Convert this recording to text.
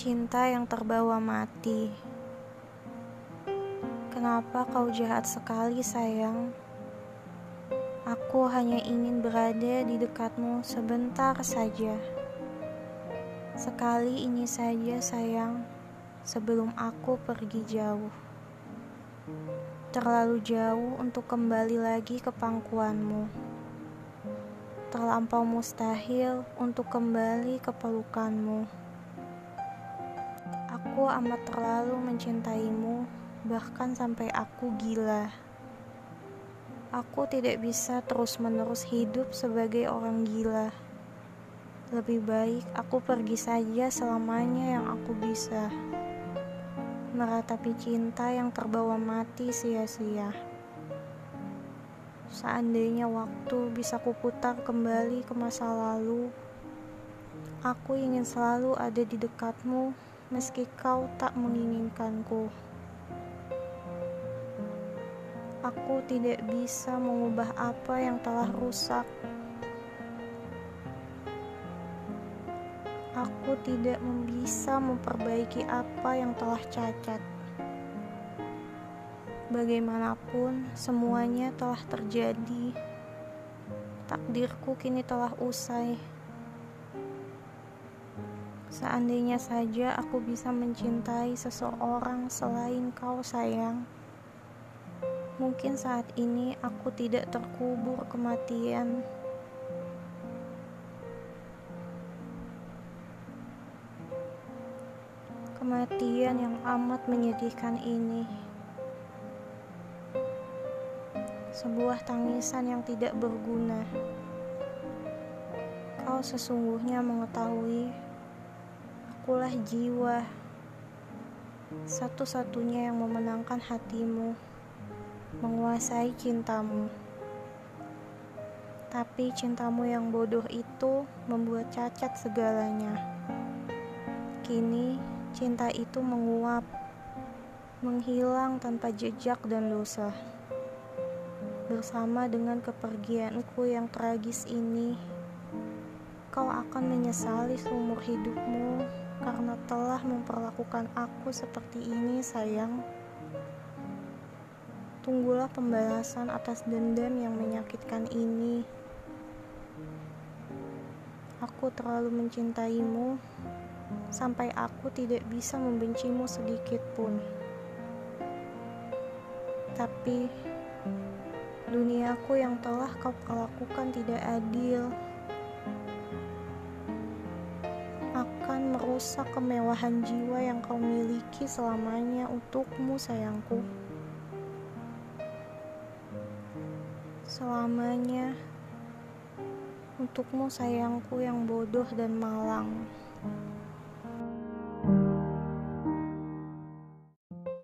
Cinta yang terbawa mati. Kenapa kau jahat sekali, sayang? Aku hanya ingin berada di dekatmu sebentar saja. Sekali ini saja, sayang, sebelum aku pergi jauh. Terlalu jauh untuk kembali lagi ke pangkuanmu. Terlampau mustahil untuk kembali ke pelukanmu. Aku amat terlalu mencintaimu, bahkan sampai aku gila. Aku tidak bisa terus-menerus hidup sebagai orang gila. Lebih baik aku pergi saja selamanya yang aku bisa. Meratapi cinta yang terbawa mati sia-sia. Seandainya waktu bisa kuputar kembali ke masa lalu, aku ingin selalu ada di dekatmu meski kau tak menginginkanku. Aku tidak bisa mengubah apa yang telah rusak. Aku tidak bisa memperbaiki apa yang telah cacat. Bagaimanapun, semuanya telah terjadi. Takdirku kini telah usai. Seandainya saja aku bisa mencintai seseorang selain kau, sayang, mungkin saat ini aku tidak terkubur kematian. Kematian yang amat menyedihkan ini, sebuah tangisan yang tidak berguna. Kau sesungguhnya mengetahui Akulah jiwa satu-satunya yang memenangkan hatimu, menguasai cintamu. Tapi cintamu yang bodoh itu membuat cacat segalanya. Kini cinta itu menguap, menghilang tanpa jejak dan dosa. Bersama dengan kepergianku yang tragis ini, kau akan menyesali seumur hidupmu karena telah memperlakukan aku seperti ini, sayang. Tunggulah pembalasan atas dendam yang menyakitkan ini. Aku terlalu mencintaimu sampai aku tidak bisa membencimu sedikit pun. Tapi duniaku yang telah kau perlakukan tidak adil. Merusak kemewahan jiwa yang kau miliki selamanya untukmu, sayangku. Selamanya untukmu, sayangku yang bodoh dan malang.